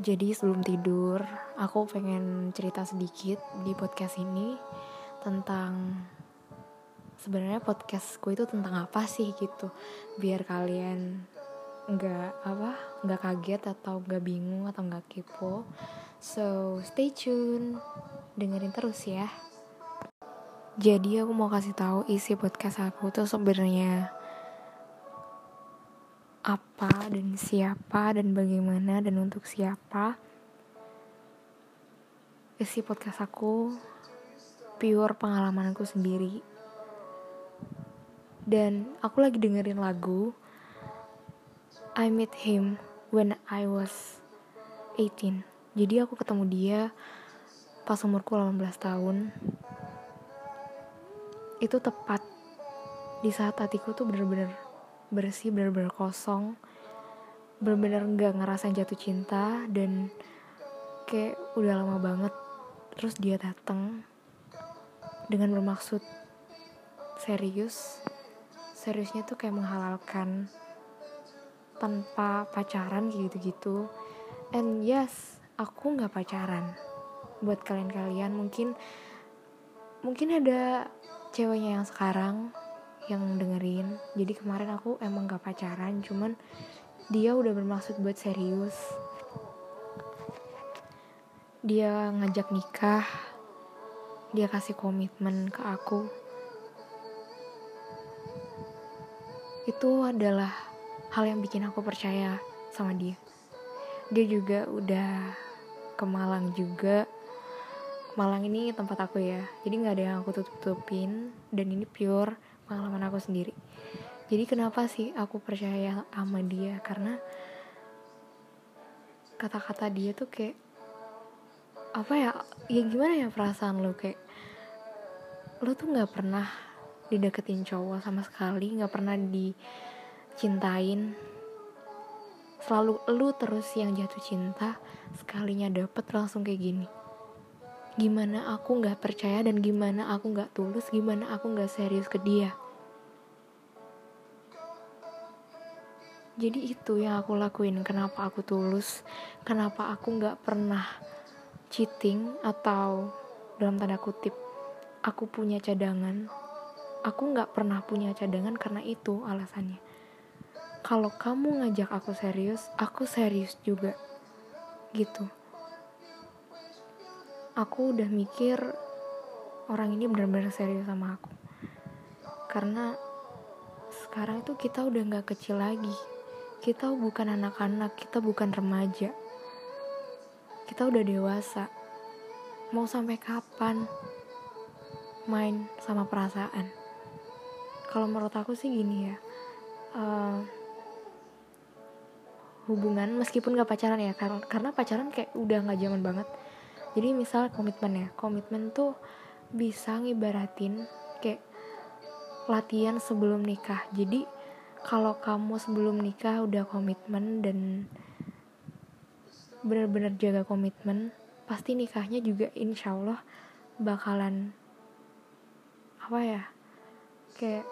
Jadi sebelum tidur, aku pengen cerita sedikit di podcast ini tentang sebenarnya podcastku itu tentang apa sih gitu, biar kalian nggak apa nggak kaget atau nggak bingung atau nggak kepo. So stay tune, dengerin terus ya. Jadi aku mau kasih tahu isi podcast aku tuh sebenarnya apa dan siapa dan bagaimana dan untuk siapa. Isi podcast aku pure pengalamanku sendiri. Dan aku lagi dengerin lagu I met him when I was 18 jadi aku ketemu dia pas umurku 18 tahun. Itu tepat di saat hatiku tuh bener-bener bersih bener-bener kosong. Bener-bener nggak ngerasain jatuh cinta dan kayak udah lama banget terus dia datang dengan bermaksud serius. Seriusnya tuh kayak menghalalkan tanpa pacaran gitu-gitu. And yes aku nggak pacaran buat kalian-kalian. Mungkin mungkin ada ceweknya yang sekarang yang dengerin. Jadi kemarin aku emang gak pacaran cuman dia udah bermaksud buat serius. Dia ngajak nikah. Dia kasih komitmen ke aku. Itu adalah hal yang bikin aku percaya sama dia. Dia juga udah ke Malang juga. Malang ini tempat aku ya. Jadi nggak ada yang aku tutup tutupin dan ini pure pengalaman aku sendiri. Jadi kenapa sih aku percaya sama dia? Karena kata-kata dia tuh kayak apa ya ya gimana ya perasaan lo? Kayak lo tuh nggak pernah dideketin cowok sama sekali nggak pernah dicintain. Selalu lu terus yang jatuh cinta sekalinya dapet langsung kayak gini. Gimana aku nggak percaya dan gimana aku nggak tulus gimana aku nggak serius ke dia jadi itu yang aku lakuin kenapa aku tulus kenapa aku nggak pernah cheating atau dalam tanda kutip aku punya cadangan. Aku nggak pernah punya cadangan karena itu alasannya. Kalau kamu ngajak aku serius aku serius juga gitu. Aku udah mikir orang ini benar-benar serius sama aku. Karena sekarang itu kita udah nggak kecil lagi kita bukan anak-anak, kita bukan remaja. Kita udah dewasa. Mau sampai kapan main sama perasaan? Kalau menurut aku sih gini ya. Uh, hubungan meskipun gak pacaran ya karena karena pacaran kayak udah nggak zaman banget jadi misal komitmen ya komitmen tuh bisa ngibaratin kayak latihan sebelum nikah jadi kalau kamu sebelum nikah udah komitmen dan benar-benar jaga komitmen pasti nikahnya juga insya Allah bakalan apa ya kayak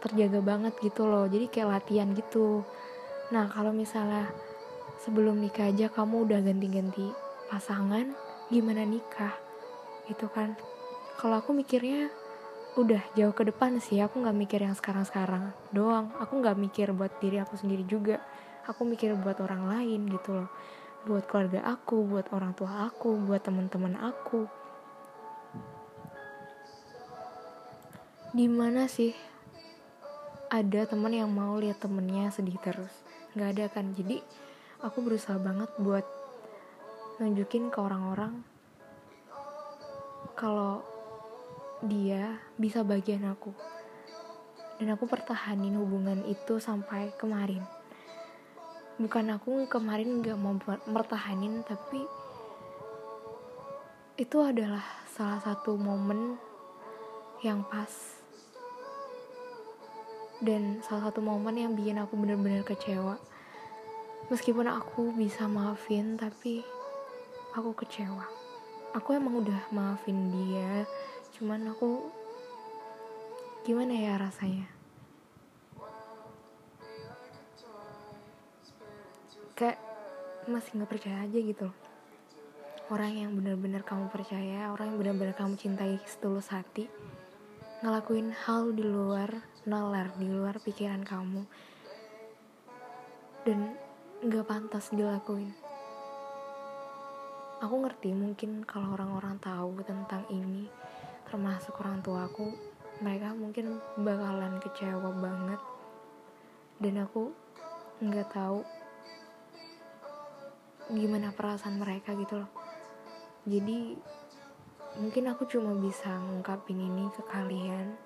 terjaga banget gitu loh. Jadi kayak latihan gitu. Nah kalau misalnya sebelum nikah aja kamu udah ganti-ganti pasangan gimana nikah? Itu kan. Kalau aku mikirnya udah jauh ke depan sih aku nggak mikir yang sekarang-sekarang. Doang aku nggak mikir buat diri aku sendiri juga. Aku mikir buat orang lain gitu loh. Buat keluarga aku buat orang tua aku buat teman-teman aku. Di mana sih ada teman yang mau lihat temennya sedih terus? Nggak ada kan? Jadi aku berusaha banget buat nunjukin ke orang-orang kalau dia bisa bagian aku. Dan aku pertahanin hubungan itu sampai kemarin. Bukan aku kemarin gak mau mertahanin tapi itu adalah salah satu momen yang pas. Dan salah satu momen yang bikin aku bener-bener kecewa. Meskipun aku bisa maafin tapi aku kecewa. Aku emang udah maafin dia cuman aku gimana ya rasanya? Kayak masih nggak percaya aja gitu orang yang benar-benar kamu percaya orang yang benar-benar kamu cintai setulus hati ngelakuin hal di luar nalar di luar pikiran kamu. Dan nggak pantas dilakuin. Aku ngerti mungkin kalau orang-orang tahu tentang ini termasuk orang tua aku mereka mungkin bakalan kecewa banget. Dan aku nggak tahu gimana perasaan mereka gitu loh. Jadi mungkin aku cuma bisa ngungkapin ini ke kalian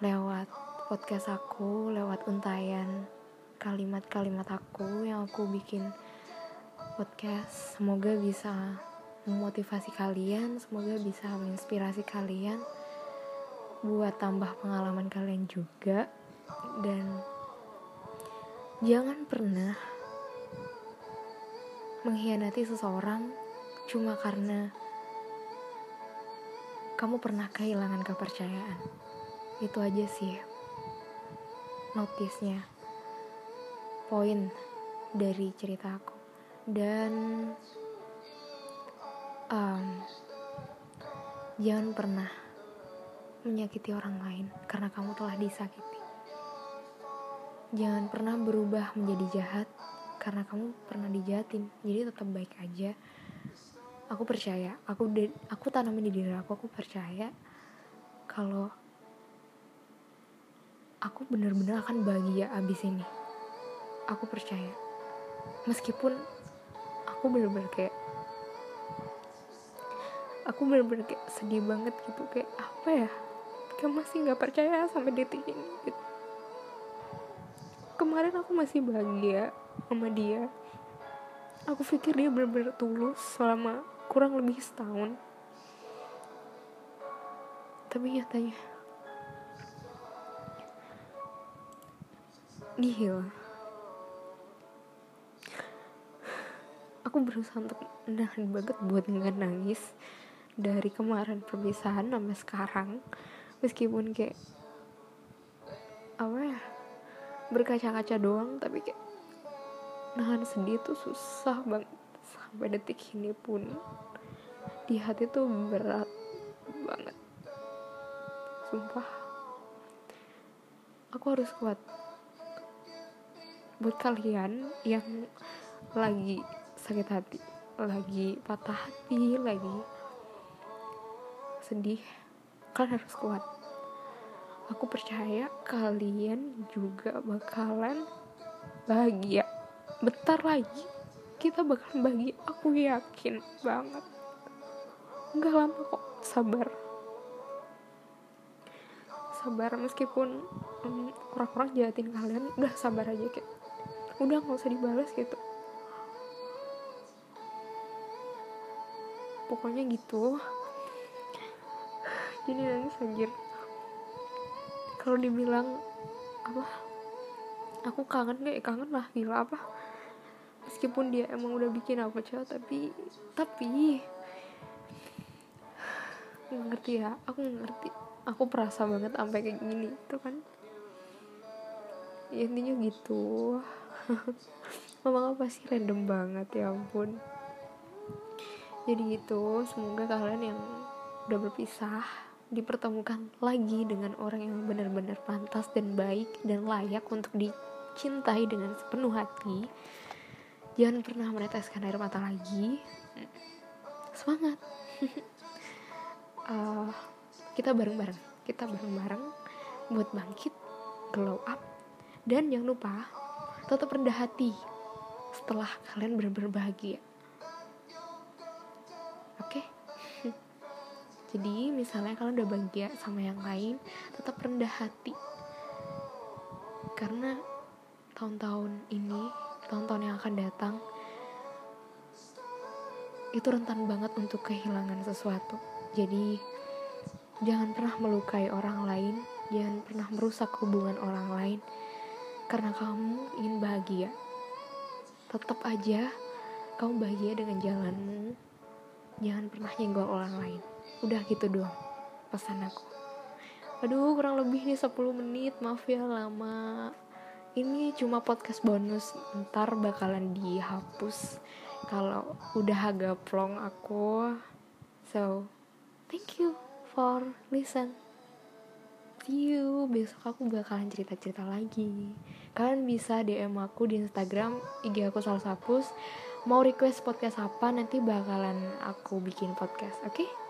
lewat podcast aku lewat untayan kalimat-kalimat aku yang aku bikin podcast. Semoga bisa memotivasi kalian semoga bisa menginspirasi kalian buat tambah pengalaman kalian juga dan jangan pernah mengkhianati seseorang cuma karena kamu pernah kehilangan kepercayaan. Itu aja sih notisnya. Poin dari cerita aku. Dan um, jangan pernah menyakiti orang lain karena kamu telah disakiti. Jangan pernah berubah menjadi jahat karena kamu pernah dijahatin. Jadi tetap baik aja. Aku percaya aku de aku tanamin di diri aku aku percaya kalau aku bener-bener akan bahagia abis ini. Aku percaya. Meskipun aku bener-bener kayak aku bener-bener kayak sedih banget gitu kayak apa ya? Kayak masih nggak percaya sampai detik ini gitu. kemarin aku masih bahagia sama dia. Aku pikir dia benar-benar tulus selama kurang lebih setahun. Tapi nyatanya nihil. Aku berusaha untuk menahan banget buat nggak nangis dari kemarin perpisahan sampai sekarang meskipun kayak apa ya berkaca-kaca doang tapi kayak nahan sedih tuh susah banget sampai detik ini pun. Di hati tuh berat banget. Sumpah. Aku harus kuat. Buat kalian yang lagi sakit hati lagi patah hati lagi sedih. Kalian harus kuat. Aku percaya kalian juga bakalan bahagia. Bentar lagi kita bakal bagi aku yakin banget. Nggak lama kok. Sabar. Sabar meskipun um, orang-orang jahatin kalian udah sabar aja kayak udah nggak usah dibalas gitu. Pokoknya gitu jadi nangis anjir. Kalau dibilang apa? Aku kangen gak kangen lah gila apa? Meskipun dia emang udah bikin aku kecewa tapi tapi ngerti ya aku ngerti. Aku perasa banget sampai kayak gini itu kan? Ya, intinya gitu. Mama apa sih? Random banget ya ampun. Jadi gitu semoga kalian yang udah berpisah dipertemukan lagi dengan orang yang benar-benar pantas dan baik dan layak untuk dicintai dengan sepenuh hati. Jangan pernah meneteskan air mata lagi. Semangat. Uh, kita bareng-bareng. Kita bareng-bareng buat bangkit glow up dan jangan lupa tetap rendah hati setelah kalian benar-benar bahagia jadi misalnya kalian udah bahagia sama yang lain tetap rendah hati. Karena tahun-tahun ini tahun-tahun yang akan datang itu rentan banget untuk kehilangan sesuatu. Jadi jangan pernah melukai orang lain jangan pernah merusak hubungan orang lain. Karena kamu ingin bahagia. Tetap aja kamu bahagia dengan jalanmu. Jangan pernah nyenggol orang lain udah gitu doang pesan aku. Aduh kurang lebih nih 10 menit. Maaf ya lama. Ini cuma podcast bonus. Ntar bakalan dihapus. Kalau udah agak plong aku. So thank you for listen. See you. Besok aku bakalan cerita-cerita lagi. Kalian bisa DM aku di Instagram. IG aku salah sapus mau request podcast apa nanti bakalan aku bikin podcast oke? okay?